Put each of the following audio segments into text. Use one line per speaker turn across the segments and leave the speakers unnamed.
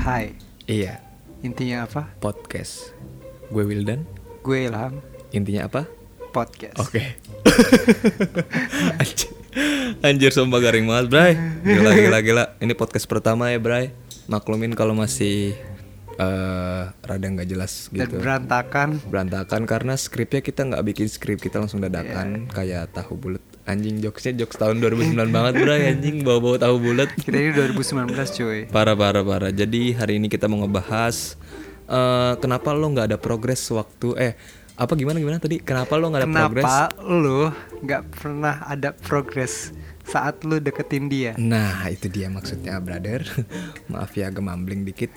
Hai,
Iya,
intinya apa?
podcast. Gue Wildan.
Gue Ilham,
Intinya apa?
podcast.
Oke. Anjir. Anjir sumpah garing banget, Bray. Gila gila gila. Ini podcast pertama ya, Bray. Maklumin kalau masih eh rada nggak jelas
Dan
gitu.
berantakan.
Berantakan karena skripnya kita nggak bikin skrip, kita langsung dadakan kayak tahu bulat. Anjing jokesnya jokes tahun 2009 banget, Bray. Anjing bawa-bawa tahu bulat.
Kita ini 2019 cuy.
Parah parah parah. Jadi hari ini kita mau ngebahas eh kenapa lo nggak ada progres waktu eh apa gimana gimana tadi? Kenapa lo nggak ada progres?
Kenapa lu nggak pernah ada progres saat lu deketin dia?
Nah itu dia maksudnya brother. Maaf ya gemambling dikit.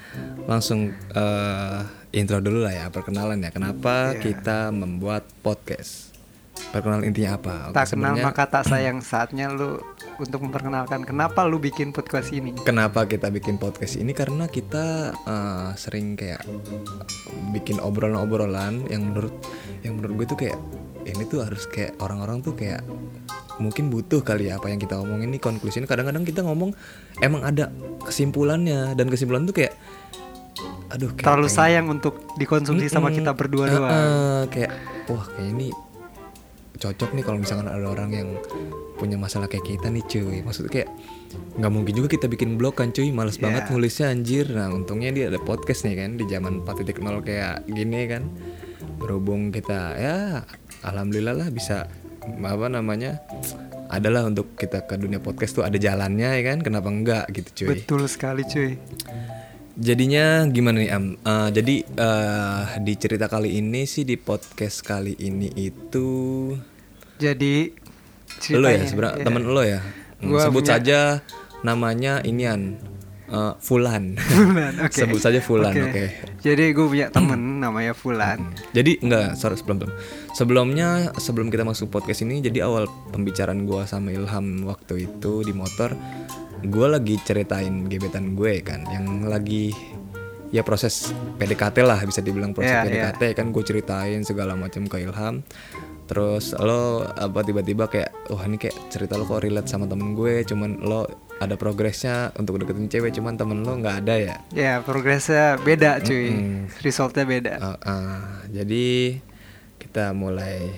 Langsung eh intro dulu lah ya perkenalan ya. Kenapa
Iya.
kita membuat podcast? Perkenalan intinya apa? Oke,
Tak kenal maka tak sayang saatnya lu untuk memperkenalkan kenapa lu bikin podcast ini.
Kenapa kita bikin podcast ini? Karena kita eh, sering kayak bikin obrolan-obrolan yang menurut yang menurut gue tuh kayak ini tuh harus kayak orang-orang tuh kayak mungkin butuh kali ya apa yang kita omongin nih konklusinya kadang-kadang kita ngomong emang ada kesimpulannya dan kesimpulan tuh kayak aduh kayak
Terlalu
pengen-
sayang untuk dikonsumsi sama
Mm-mm.
kita berdua doang.
eh, kayak wah kayak ini cocok nih kalau misalkan ada orang yang punya masalah kayak kita nih cuy. Maksudnya kayak nggak mungkin juga kita bikin blog kan cuy. Males
Iya.
banget nulisnya anjir. Nah untungnya dia ada podcast nih kan di zaman 4.0 kayak gini kan. Berhubung kita ya alhamdulillah lah bisa apa namanya adalah untuk kita ke dunia podcast tuh ada jalannya ya kan. Kenapa enggak gitu cuy.
Betul sekali cuy.
Jadinya gimana nih Am? Eh, jadi eh, di cerita kali ini sih di podcast kali ini itu
Jadi
lo ya sebenarnya
ya.
temen lo ya. Hmm,
Gua
sebut
punya-
saja namanya inian eh, Fulan.
Fulan, oke.
Sebut saja Fulan, oke.
Oke. Jadi gue punya temen namanya Fulan.
Jadi enggak, sorry sebelum sebelum. Sebelumnya sebelum kita masuk podcast ini jadi awal pembicaraan gua sama Ilham waktu itu di motor gua lagi ceritain gebetan gue kan yang lagi ya proses PDKT lah bisa dibilang proses
Iya,
PDKT kan gue ceritain segala macam ke Ilham terus lo apa tiba-tiba kayak wah ini kayak cerita lo kok relate sama temen gue cuman lo ada progresnya untuk deketin cewek cuman temen lo nggak ada ya
Ya progresnya beda cuy.
Mm-mm.
Resultnya beda.
Uh, uh, jadi kita mulai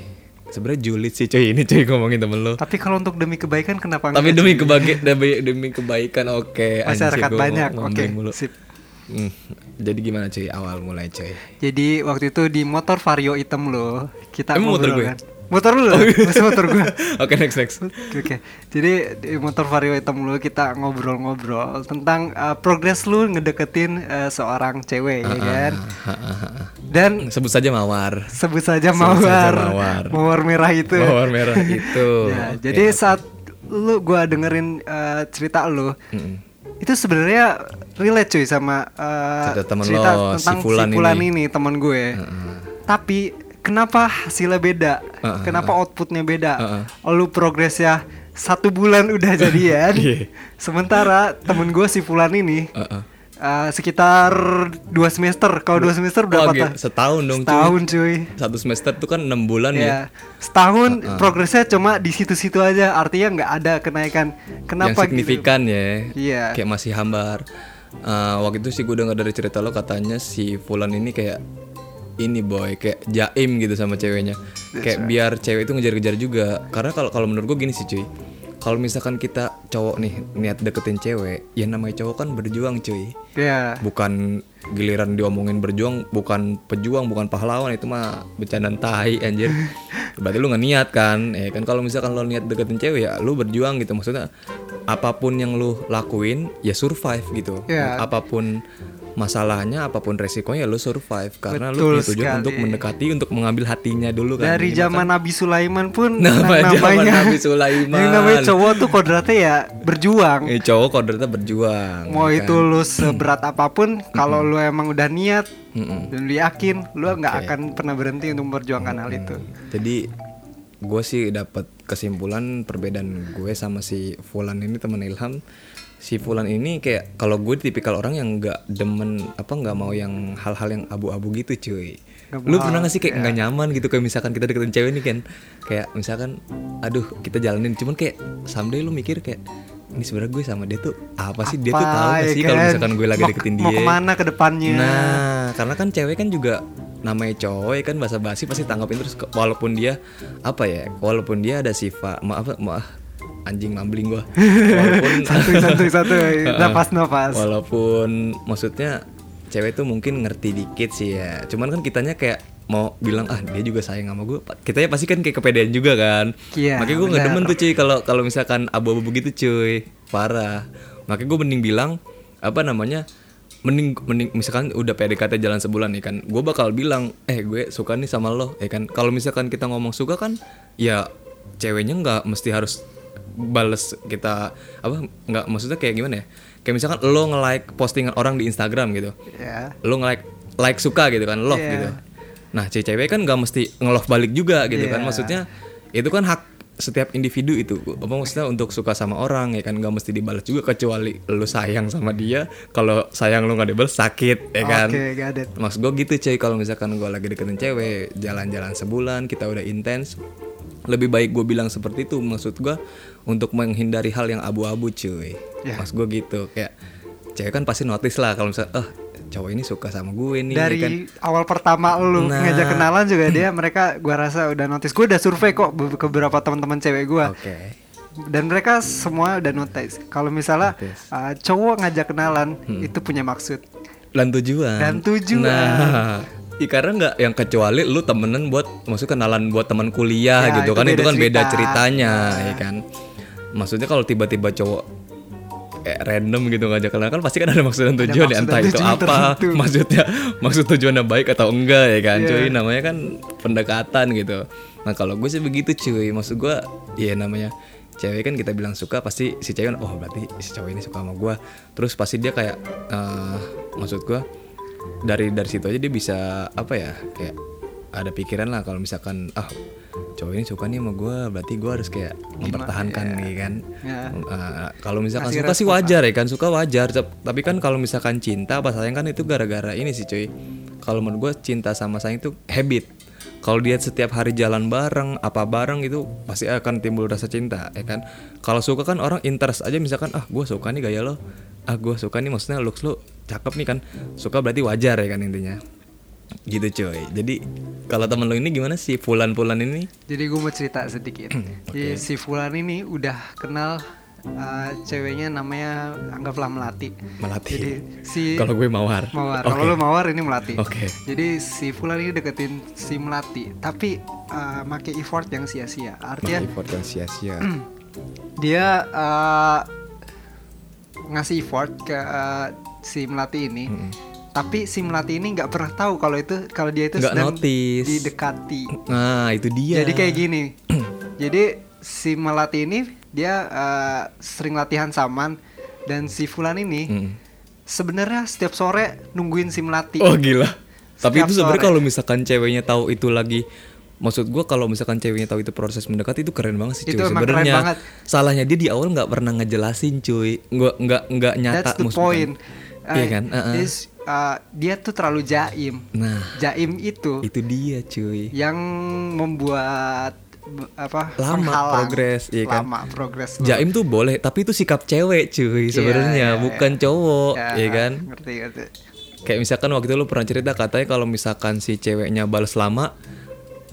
sebenarnya julid sih cuy ini cuy ngomongin temen lo.
Tapi kalau untuk demi kebaikan kenapa
Tapi demi kebaikan demi, demi kebaikan oke.
masyarakat
anjir,
banyak. Oke.
mulu.
Sip.
Hmm, Jadi gimana cuy awal mulai cuy?
Jadi waktu itu di motor Vario hitam lo kita
Emang motor gue?
kan. Motor lu, masih motor gue.
Oke next next.
Oke, oke. Jadi di motor Vario hitam lu kita ngobrol-ngobrol tentang uh, progres lu ngedeketin uh, seorang cewek ya kan. Dan
Sebut saja mawar.
sebut saja
Sebut
mawar.
saja mawar.
Mawar merah itu.
Mawar merah itu.
Ya,
Oke,
jadi saat lu gua dengerin uh, cerita lu,
Mm-mm.
itu sebenarnya relate cuy sama uh,
Cerita temen
cerita
lo, si
tentang
Fulan ini.
ini teman gue. Tapi kenapa hasilnya beda?
Heeh,
kenapa outputnya beda?
Heeh.
Lu progresnya satu bulan udah jadian,
Iya.
sementara temen gue si Fulan ini
Uh-uh.
uh, sekitar dua semester. Kalau dua semester berapa?
Gitu.
ta-
setahun dong cuy.
Setahun cuy.
Satu semester tuh kan enam bulan ya.
Ya, setahun progresnya cuma di situ-situ aja. Artinya nggak ada kenaikan. Kenapa
yang signifikan ya
Iya.
kayak masih hambar Eh, waktu itu sih gue dengar dari cerita lo katanya si Fulan ini kayak ini boy kayak jaim gitu sama ceweknya. Kayak biar cewek itu ngejar-ngejar juga. Karena kalau kalau menurut gue gini sih cuy. Kalau misalkan kita cowok nih niat deketin cewek ya namanya cowok kan berjuang cuy?
Ya.
bukan giliran diomongin berjuang bukan pejuang bukan pahlawan itu mah bercandaan tai anjir. Berarti lu nggak niat kan? Ya kan kalau misalkan lo niat deketin cewek ya lu berjuang gitu. Maksudnya apa pun yang lu lakuin ya survive gitu.
Ya.
apa pun masalahnya apa pun resikonya ya lu survive karena
Betul
lu punya tujuan
sekali.
untuk mendekati untuk mengambil hatinya dulu kan
Dari
Minimal
zaman Nabi Sulaiman pun
Nama
na-
zaman Nabi Sulaiman.
Yang namanya cowok tuh kodratnya ya berjuang.
kan. eh, cowok kodratnya berjuang
Mau
ya
itu
kan?
lu seberat apa pun, kalau lu emang udah niat
Mm-mm.
dan lu yakin, lu nggak akan pernah berhenti untuk memperjuangkan hal itu.
Jadi gue sih dapat kesimpulan perbedaan gue sama si Fulan ini teman Ilham. Si Fulan ini kayak kalau gue tipikal orang yang nggak demen apa nggak mau yang hal-hal yang abu-abu gitu cuy.
Nggak
Lu
mau,
pernah gak sih kayak nggak nyaman gitu kayak misalkan kita deketin cewek nih kan kayak misalkan aduh kita jalanin. Cuman kayak someday lu mikir kayak ini sebenarnya gue sama dia tuh apa sih? Dia tuh
Apa,
tahu gak
ya
sih kalau
kan?
misalkan gue lagi
Mau-
deketin
mau
dia?
ke mana ke depannya?
Nah karena kan cewek kan juga namanya cowok ya kan? Bahasa basi pasti tanggapin terus walaupun dia apa ya walaupun dia ada sifat maaf maaf anjing mambling gua. Walaupun
santuy santuy santuy. Nafas nafas.
Walaupun maksudnya cewek tuh mungkin ngerti dikit sih ya. Cuman kan kitanya kayak mau bilang ah dia juga sayang sama gue kitanya pasti kan kayak kepedean juga kan.
Iya,
makanya gue nggak demen tuh cuy kalau kalau misalkan abu-abu begitu cuy. Parah. Makanya gue mending bilang apa namanya mending mending misalkan udah PDKT jalan sebulan nih kan gue bakal bilang eh gue suka nih sama lo ya kan. Kalau misalkan kita ngomong suka kan ya ceweknya nggak mesti harus bales kita apa nggak maksudnya kayak gimana ya? Kayak misalkan lo nge-like postingan orang di Instagram gitu.
Ya
lo nge-like like suka gitu kan love
Iya.
gitu. Nah cewek kan nggak mesti nge-love balik juga gitu kan.
Iya.
maksudnya itu kan hak setiap individu itu. Apa maksudnya untuk suka sama orang ya kan? Nggak mesti dibalas juga kecuali lo sayang sama dia. Kalau sayang lo nggak dibalas sakit ya kan?
got it.
Maksud gue gitu cuy. Kalau misalkan gue lagi deketin cewek jalan-jalan sebulan kita udah intens. Lebih baik gue bilang seperti itu maksud gue untuk menghindari hal yang abu-abu cuy.
Ya.
maksud gue gitu. Kayak cewek kan pasti notice lah kalau misalnya eh cowok ini suka sama gue nih ya
dari
kan
awal pertama lu
Nah.
ngajak kenalan juga dia mereka gua rasa udah notice gue udah survei kok ke beberapa teman-teman cewek gua
oke
dan mereka semua udah notice kalau misalnya
Notice.
uh, cowok ngajak kenalan itu punya maksud
dan tujuan
Dan tujuan.
nah i- karena nggak yang kecuali lu temenan buat maksud kenalan buat teman kuliah
Ya,
gitu
itu
kan itu
beda
kan beda
cerita.
ceritanya
Ya.
ya kan maksudnya kalau tiba-tiba cowok kayak random gitu ngajak kenalan. Kan pasti kan ada maksud dan
Ada
tujuan ya, entah itu apa.
tertentu.
maksudnya maksud tujuannya baik atau enggak ya kan
Iya.
cuy namanya kan pendekatan gitu. Nah kalau gue sih begitu cuy. Maksud gue ya namanya cewek kan kita bilang suka pasti si cewek oh berarti si cowok ini suka sama gue terus pasti dia kayak eh, maksud gue dari dari situ aja dia bisa apa ya kayak ada pikiran lah kalau misalkan ah cowok ini suka nih sama gue berarti gue harus kayak mempertahankan nih kan?
Ya.
Eh, kalau misalkan
Kasih
suka sih wajar ya kan? Suka wajar tapi kan kalau misalkan cinta apa sayang kan itu gara-gara ini sih cuy. Kalau menurut gue cinta sama sayang itu habit. Kalau dia setiap hari jalan bareng apa bareng itu pasti akan timbul rasa cinta ya kan? Kalau suka kan orang interest aja misalkan ah gue suka nih gaya lo. Ah gue suka nih maksudnya looks lo cakep nih kan? Suka berarti wajar ya kan intinya gitu cuy jadi kalau temen lo ini gimana sih pulan-pulan ini
jadi gue mau cerita sedikit jadi si Fulan ini udah kenal uh, ceweknya namanya anggaplah Melati
Melati.
jadi si
kalau gue mawar
Mawar.
Oke.
Kalau lu Mawar ini Melati.
Oke.
Jadi si Fulan ini deketin si Melati, tapi uh, make effort yang sia-sia. Artinya
Masih effort yang sia-sia
dia uh, ngasih effort ke uh, si Melati ini. Tapi si Melati ini nggak pernah tahu kalau itu kalau dia itu
Nggak
sedang
notice.
didekati.
Nah itu dia
Jadi kayak gini. Jadi si Melati ini dia uh, sering latihan saman dan si Fulan ini
Mm.
sebenarnya setiap sore nungguin si Melati.
Oh gila. Tapi itu sebenarnya kalau misalkan ceweknya tahu itu lagi Maksud gua kalau misalkan ceweknya tahu itu proses mendekati itu keren banget sih cuy
Itu emang keren
sebenarnya.
banget.
Salahnya dia di awal nggak pernah ngejelasin cuy. Nggak nggak nggak nyata
That's the
maksudnya.
point.
Iya kan? Uh-uh.
is, uh, dia tuh terlalu jaim.
Nah,
Jaim itu
itu dia cuy.
yang membuat apa
Lama progres, iya kan?
Lama progres.
Jaim tuh boleh, tapi itu sikap cewek cuy
Iya,
sebenarnya,
iya,
bukan cowok,
Ya,
ya kan?
Ngerti ngerti.
Kayak misalkan waktu itu lu pernah cerita katanya kalau misalkan si ceweknya balas lama,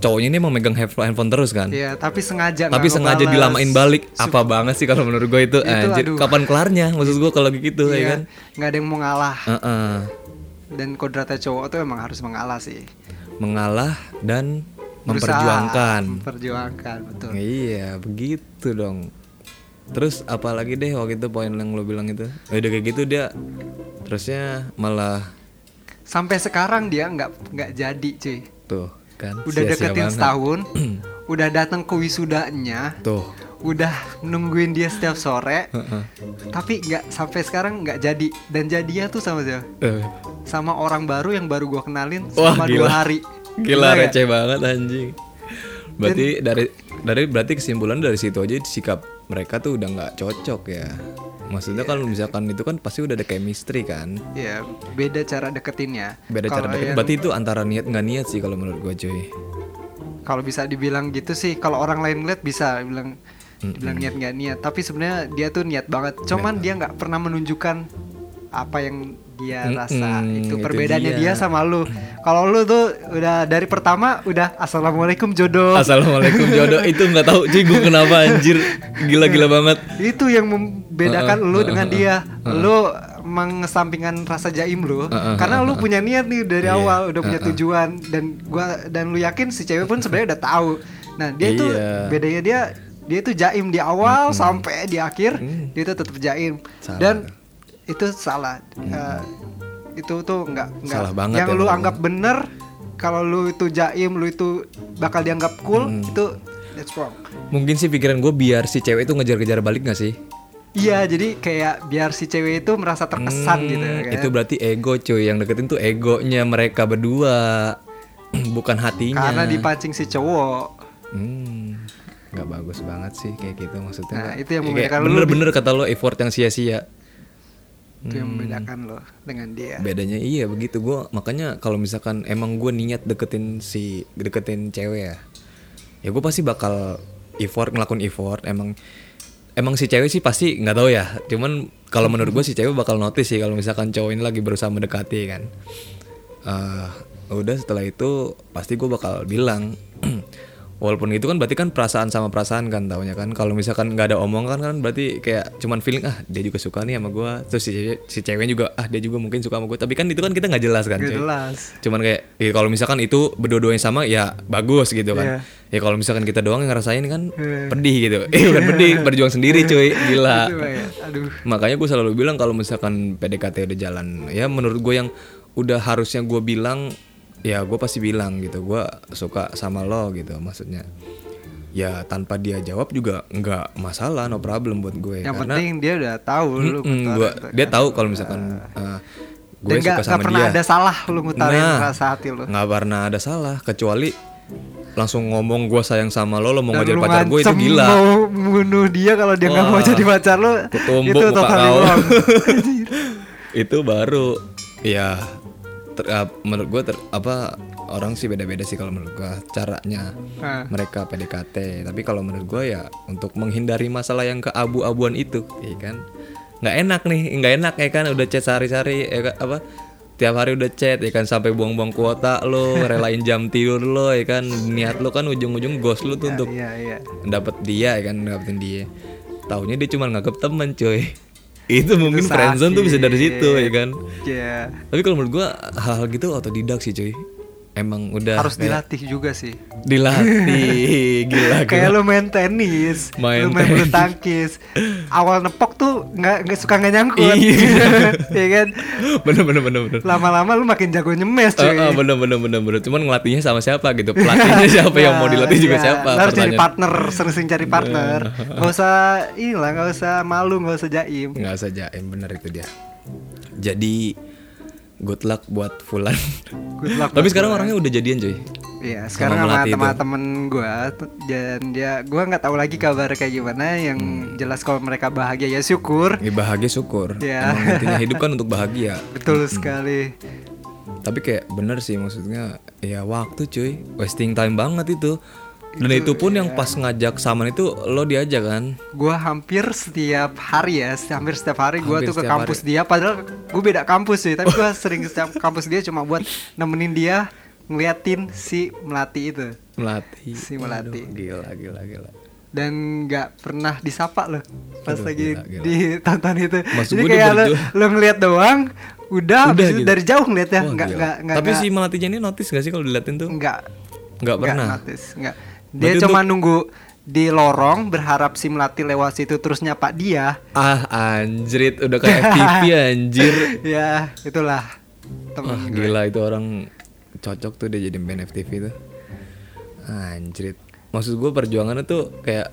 cowoknya ini mau megang handphone terus kan?
Iya, tapi sengaja
tapi sengaja
ngebales.
dilamain balik apa banget sih kalau menurut gue itu,
Itu,
anjir
aduh.
kapan kelarnya maksud gue kalau gitu
Iya,
ya kan
nggak ada yang mau ngalah.
Heeh.
Dan kodratnya cowok tuh emang harus mengalah sih.
mengalah dan
Berusaha
memperjuangkan
Memperjuangkan, betul.
iya begitu dong terus apalagi deh waktu itu poin yang lo bilang itu Ya udah kayak gitu dia terusnya malah
Sampai sekarang dia nggak nggak jadi, cuy.
tuh kan
Udah
sia-sia
deketin
banget.
setahun, udah datang ke wisudanya,
tuh
udah nungguin dia setiap sore, tapi nggak sampai sekarang nggak jadi. Dan jadinya tuh sama siapa?
Eh,
Sama orang baru yang baru gua kenalin
Wah,
selama
gila.
dua hari.
gila
Gila
receh banget anjing berarti dari dari berarti kesimpulan dari situ aja sikap mereka tuh udah nggak cocok ya maksudnya kalau misalkan itu kan pasti udah ada chemistry kan?
Ya, beda cara deketinnya.
beda cara
Kalau
deket
yang-
berarti itu antara niat nggak niat sih kalau menurut gue cuy.
Kalau bisa dibilang gitu sih, kalau orang lain lihat bisa bilang dibilang niat nggak niat. Tapi sebenarnya dia tuh niat banget. Cuman dia nggak pernah menunjukkan apa yang dia
Mm-mm,
rasa. Itu
itu
perbedaannya
dia.
dia sama lu. Kalau lu tuh udah dari pertama udah assalamualaikum jodoh.
Assalamualaikum jodoh. Itu nggak tahu cuy gue kenapa anjir. Gila-gila banget.
itu yang membedakan
Uh-uh,
lu dengan
uh-uh,
dia. lu mengesampingkan rasa jaim lu.
Uh-uh,
karena lu punya niat nih dari
Iya,
awal udah punya tujuan. Dan gua dan lu yakin si cewek pun sebenarnya udah tahu. Nah dia itu
Iya.
bedanya dia dia itu jaim di awal sampai di akhir
Hmm.
dia itu tetap jaim.
Salah.
dan itu salah Eh, itu tuh nggak nggak
Salah banget
yang
ya,
lu
Bang.
anggap bener kalau lu itu jaim lu itu bakal dianggap cool
Hmm.
itu that's wrong
mungkin sih pikiran gue biar si cewek itu ngejar-ngejar balik gak sih
Iya, jadi kayak biar si cewek itu merasa terkesan
Hmm,
gitu kan.
itu berarti ego cuy yang deketin tuh egonya mereka berdua bukan hatinya
Karena dipancing si cowok.
Hmm, nggak bagus banget sih kayak gitu maksudnya.
Nah, itu yang
ya
membedakan
kayak
lu
Bener-bener kata lo effort yang sia-sia.
Itu yang
Hmm.
membedakan lo dengan dia.
Bedanya iya begitu gua makanya kalau misalkan emang gue niat deketin si deketin cewek ya, ya gue pasti bakal effort ngelakuin effort. Emang emang si cewek sih pasti nggak tahu ya. Cuman kalau menurut gue si cewek bakal notice sih kalau misalkan cowok ini lagi berusaha mendekati kan. Eh, udah setelah itu pasti gue bakal bilang walaupun itu kan berarti kan perasaan sama perasaan kan taunya kan. Kalau misalkan nggak ada omongan kan berarti kayak cuman feeling ah dia juga suka nih sama gue terus si cewek, si cewek juga ah dia juga mungkin suka sama gue tapi kan itu kan kita nggak jelas kan
Gak jelas.
cuman kayak ya kalau misalkan itu berdua-duanya sama ya bagus gitu kan. Ya kalau misalkan kita doang yang ngerasain kan
Iya.
pedih gitu. Eh bukan pedih berjuang sendiri cuy. Gila.
Aduh.
makanya gue selalu bilang kalau misalkan PDKT udah jalan ya menurut gue yang udah harusnya gue bilang ya gue pasti bilang gitu gue suka sama lo gitu maksudnya ya tanpa dia jawab juga nggak masalah no problem buat gue
Yang
karena
penting dia udah tahu lu
Mm-mm,
ngutarin
gua-
tuh
dia
kan.
tahu kalau misalkan uh, gue
Dan
suka
gak,
sama
pernah
dia
ada salah lu ngutarin
Nah,
rasa hati lu.
nggak pernah ada salah kecuali langsung ngomong gue sayang sama lo lo mau
Dan
ngajar
lu
pacar gue itu gila
mau bunuh dia kalau dia nggak mau jadi pacar lu.
Kutumbuk
itu wrong.
itu baru ya ter- ah, menurut gue ter- apa orang sih beda-beda sih kalau menurut gue caranya
Ah.
mereka PDKT tapi kalau menurut gue ya untuk menghindari masalah yang keabu-abuan itu ya kan? Nggak enak nih nggak enak ya kan? Udah chat sehari-hari ya kan, apa? Tiap hari udah chat ya kan? Sampai buang-buang kuota lo relain jam tidur lo ya kan? Niat lo kan ujung-ujung ghost lo tuh untuk
Iya, iya.
dapet dia ya kan? Dapetin dia. Taunya dia cuma nganggap temen cuy itu mungkin friendzone tuh bisa dari situ ya kan?
Iya.
tapi kalau menurut gua hal-hal gitu otodidak sih cuy emang udah
Harus
kayak
dilatih juga sih.
dilatih gila
Kayak
gila
lu main tenis,
Main
lu main bulu tangkis. Awal nepok tuh nggak nggak suka nggak nyangkut,
Iya.
ya kan?
bener bener bener bener
Lama-lama lu makin jago nyemes cuy.
ah, bener bener bener bener cuman ngelatihnya sama siapa gitu pelatihnya siapa yang mau dilatih juga
Iya,
siapa
lu harus cari partner, sering-sering cari partner. Gak usah inilah, gak usah malu, gak usah jaim.
nggak saja bener itu dia jadi good luck buat Fulan
Good luck
tapi sekarang orangnya udah jadian cuy
Iya, sekarang sama teman-teman gua dan dia gua nggak tahu lagi kabar kayak gimana yang
Hmm.
jelas kalau mereka bahagia ya syukur.
Ya bahagia syukur.
Iya.
Emang intinya hidup kan untuk bahagia.
Betul sekali.
Tapi kayak bener sih maksudnya ya waktu cuy, wasting time banget itu. Dan itu, pun yang pas ngajak saman itu lo diajak kan.
Gua hampir setiap hari ya, hampir setiap hari gua
Hampir
tuh ke kampus dia padahal gua beda kampus sih, tapi gua sering ke setiap kampus dia cuma buat nemenin dia ngeliatin si Melati itu
Melatih.
Si Melati.
Aduh, Gila gila gila.
dan nggak pernah disapa loh pas
Aduh,
lagi
gila, gila.
di tonton itu.
Maksud
Jadi kayak lo, lo ngeliat doang, udah,
Udah gitu.
dari jauh
Wah,
nggak
gila.
nggak nggak
Tapi
nggak-
si Melatinya ini notice gak sih kalau diliatin tuh?
nggak
Nggak pernah.
notice, nggak. Dia
Berarti
cuma nunggu di lorong berharap si Melati lewat situ terus nyapa dia.
Ah anjrit udah kayak FTV anjir.
ya itulah temen gue.
gila itu orang cocok tuh dia jadi band FTV tuh Anjrit Maksud gue perjuangannya tuh kayak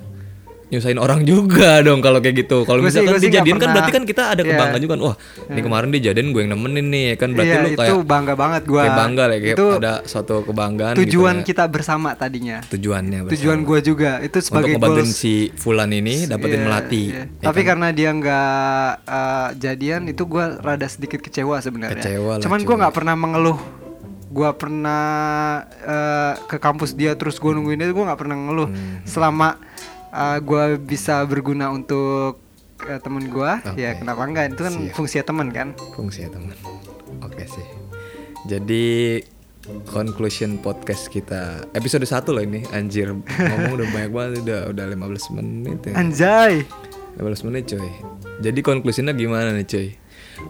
nyusahin orang juga dong kalau kayak gitu. Kalau misalkan
sih
dijadiin kan
pernah.
berarti kan kita ada
Iya.
kebanggaan juga kan. Wah, ini kemarin dijadiin gue yang nemenin nih ya kan berarti
Iya,
lu kayak
itu bangga banget gua.
kayak bangga lah kayak
itu
ada suatu kebanggaan
tujuan
gitu,
kita bersama tadinya.
tujuannya bersama.
Tujuan gua juga itu
untuk
sebagai
ngebantuin
goals.
si Fulan ini dapetin
Iya,
melati.
iya.
ya
Tapi
kan?
karena dia nggak eh, jadian itu gua rada sedikit kecewa sebenarnya.
Kecewa lah,
Cuman
cuy.
gua nggak pernah mengeluh. Gua pernah eh, ke kampus dia terus gua nungguin dia, gua nggak pernah ngeluh.
Hmm.
Selama uh, gua bisa berguna untuk uh, temen gua.
Oke.
ya kenapa enggak? Itu kan
Siap.
fungsi teman kan?
Fungsi teman oke sih jadi conclusion podcast kita episode 1 loh ini. Anjir ngomong udah banyak banget udah udah 15 menit ya.
Anjay.
15 menit coy jadi konklusinya gimana nih coy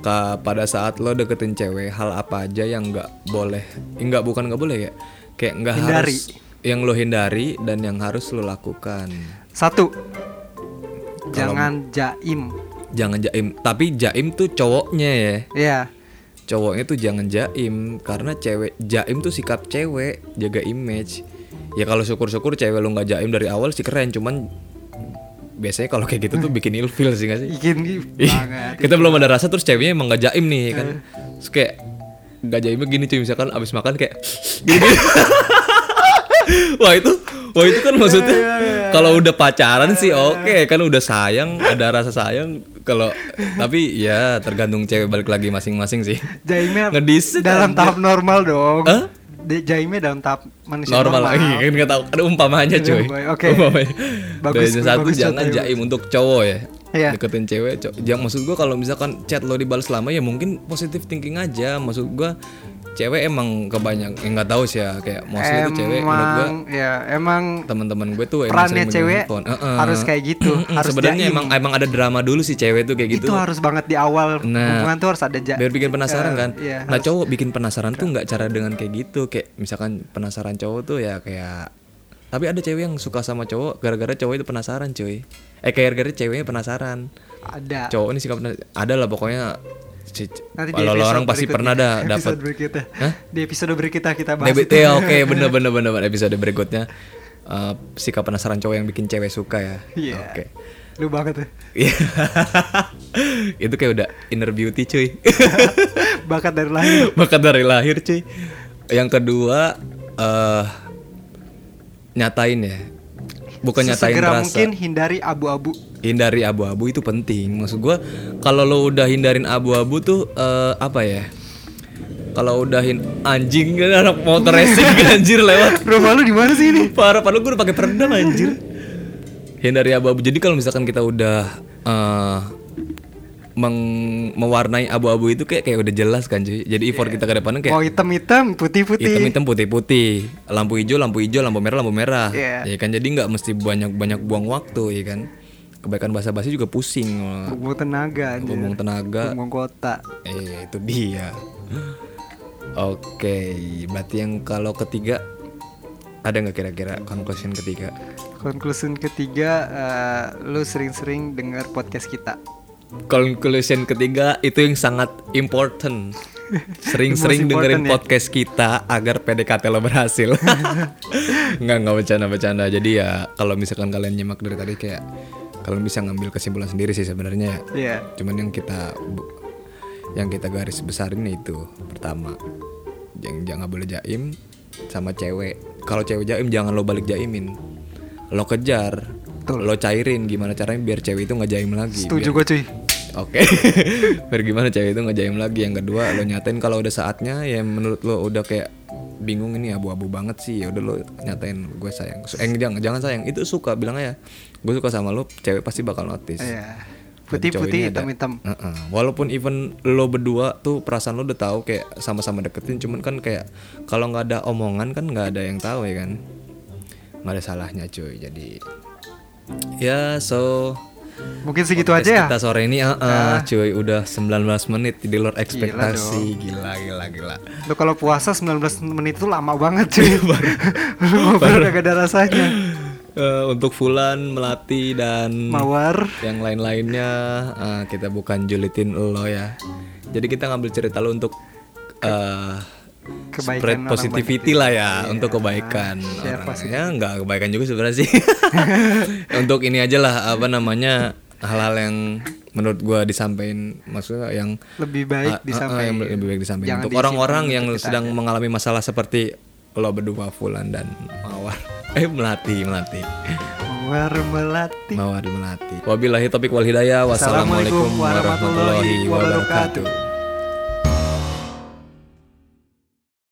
Ka, pada saat lo deketin cewek hal apa aja yang nggak boleh nggak bukan nggak boleh ya? Kayak nggak harus yang lo hindari dan yang harus lo lakukan
satu. Jangan jaim.
Jangan jaim. Tapi jaim tuh cowoknya ya.
Ya
cowoknya tuh jangan jaim. Karena cewek jaim tuh sikap cewek. Jaga image. Ya kalau syukur-syukur cewek lo nggak jaim dari awal sih keren. Cuman biasanya kalau kayak gitu tuh bikin ilfil sih gak sih?
Bikin banget.
kita belum ada rasa terus ceweknya emang gak jaim nih kan? Terus kayak gak jaimnya gini cuy. Misalkan abis makan kayak gini wah itu wah itu kan maksudnya kalau udah pacaran sih oke kan udah sayang ada rasa sayang. Kalau tapi ya tergantung cewek balik lagi masing-masing sih.
Jaimnya
Ngedis
dalam
aja.
tahap normal dong.
Hah?
De- jaimnya dalam tahap manusia
normal
normal,
lagi kan nggak tahu. Ada umpamanya cuy.
Oke.
umpamanya.
Bagus-
yang satu
bagus
jangan
contohnya,
jaim untuk cowok ya.
Iya.
deketin cewek cowok. Jangan maksud gua kalau misalkan chat lo dibalas lama ya mungkin positive thinking aja. Maksud gua cewek emang kebanyak yang nggak tahu sih ya kayak mostly tuh cewek menurut gua.
Emang ya emang
teman-teman gue tuh emang sering
cewek
handphone. Heeh.
harus kayak gitu harus
sebenarnya emang emang ada drama dulu sih cewek tuh kayak gitu.
Itu harus banget di awal
Nah,
hubungan tuh harus ada ja
biar bikin penasaran
eh,
kan.
iya,
nah
harus-
cowok bikin penasaran tuh nggak cara dengan kayak gitu. Kayak misalkan penasaran cowok tuh ya kayak tapi ada cewek yang suka sama cowok gara-gara cowok itu penasaran cuy. Eh kayak gara-gara ceweknya penasaran.
Ada.
Cowok ini sikap penasaran ada lah pokoknya
nanti
kalau lo orang pasti pernah dah dapat
episode berikutnya.
Hah?
di episode berikutnya kita bahas.
DBT ya oke bener bener bener bener. episode berikutnya. Eh, sikap penasaran cowok yang bikin cewek suka ya.
Iya.
oke.
Lu banget tuh.
Iya. itu kayak udah inner beauty cuy.
Bakat dari lahir.
Bakat dari lahir cuy. Yang kedua eh nyatain ya. Bukan nyatain
Sesegera
rasa.
mungkin hindari abu-abu
hindari abu-abu itu penting. Maksud gua kalau lo udah hindarin abu-abu tuh eh, apa ya? Kalau udah hin anjing kan anak motor racing anjir lewat.
Rumah lu di mana sih ini?
Parah padahal gue udah pakai peredam anjir. Hindari abu-abu. Jadi kalau misalkan kita udah eh, meng- mewarnai abu-abu itu kayak kayak udah jelas kan cuy. Jadi effort kita ke depannya kayak
mau hitam-hitam putih-putih.
Hitam-hitam putih-putih. Lampu hijau lampu hijau lampu merah lampu merah.
Iya.
ya kan? Jadi nggak mesti banyak-banyak buang waktu ya kan kebaikan basa-basi juga pusing.
Buang tenaga
buang tenaga.
Buang kota.
Eh itu dia. Oke berarti yang kalau ketiga ada nggak kira-kira conclusion ketiga?
Conclusion ketiga eh, lu sering-sering dengar podcast kita.
Conclusion ketiga itu yang sangat important. Sering-sering dengerin
important ya.
podcast kita agar PDKT lo berhasil. Nggak nggak bercanda-bercanda. Jadi ya kalau misalkan kalian nyimak dari tadi kayak kalian bisa ngambil kesimpulan sendiri sih sebenarnya.
Iya.
Cuman yang kita yang kita garis besarin itu pertama jangan jangan boleh jaim sama cewek. Kalau cewek jaim jangan lo balik jaimin. Lo kejar lo cairin gimana caranya biar cewek itu nggak jaim lagi.
Setuju gue cuy.
Oke, biar gimana cewek itu ngejaim lagi. Yang kedua, lo nyatain kalau udah saatnya ya menurut lo udah kayak bingung ini abu-abu banget sih. Ya udah lo nyatain gue sayang. Eh jangan jangan sayang, itu suka bilang aja. Gue suka sama lo, cewek pasti bakal notice. Dan
putih-putih
cowok ini ada-
hitam-hitam
Heeh. Walaupun even lo berdua tuh perasaan lo udah tahu kayak sama-sama deketin, cuman kan kayak kalau nggak ada omongan kan nggak ada yang tahu ya kan. Nggak ada salahnya cuy. Jadi ya so
mungkin segitu
Podcast
aja ya?
Kita sore ini uh, uh, cuy udah 19 menit di luar
Gila
ekspektasi. Gila gila gila.
Lu kalau puasa 19 menit itu lama banget cuy. Lu ngobrol gak ada rasanya.
Eh, untuk Fulan, Melati dan
Mawar.
yang lain-lainnya uh, kita bukan julitin lo ya. Jadi kita ngambil cerita lo untuk uh,
Kebaikan
spread positivity lah ya
Iya,
untuk kebaikan.
Share
orang. Ya nggak kebaikan juga sebenarnya sih. untuk ini aja lah apa namanya hal-hal yang menurut gua disampaikan maksudnya yang
Lebih baik
ah,
disampaikan.
yang lebih baik disampaikan.
Jangan
untuk orang-orang yang sedang
aja.
mengalami masalah seperti lo berdua Fulan dan Mawar. Eh melati melati.
Mawar melati.
Mawar melati. Wabillahi topik wal hidayah. Wassalamualaikum warahmatullahi wabarakatuh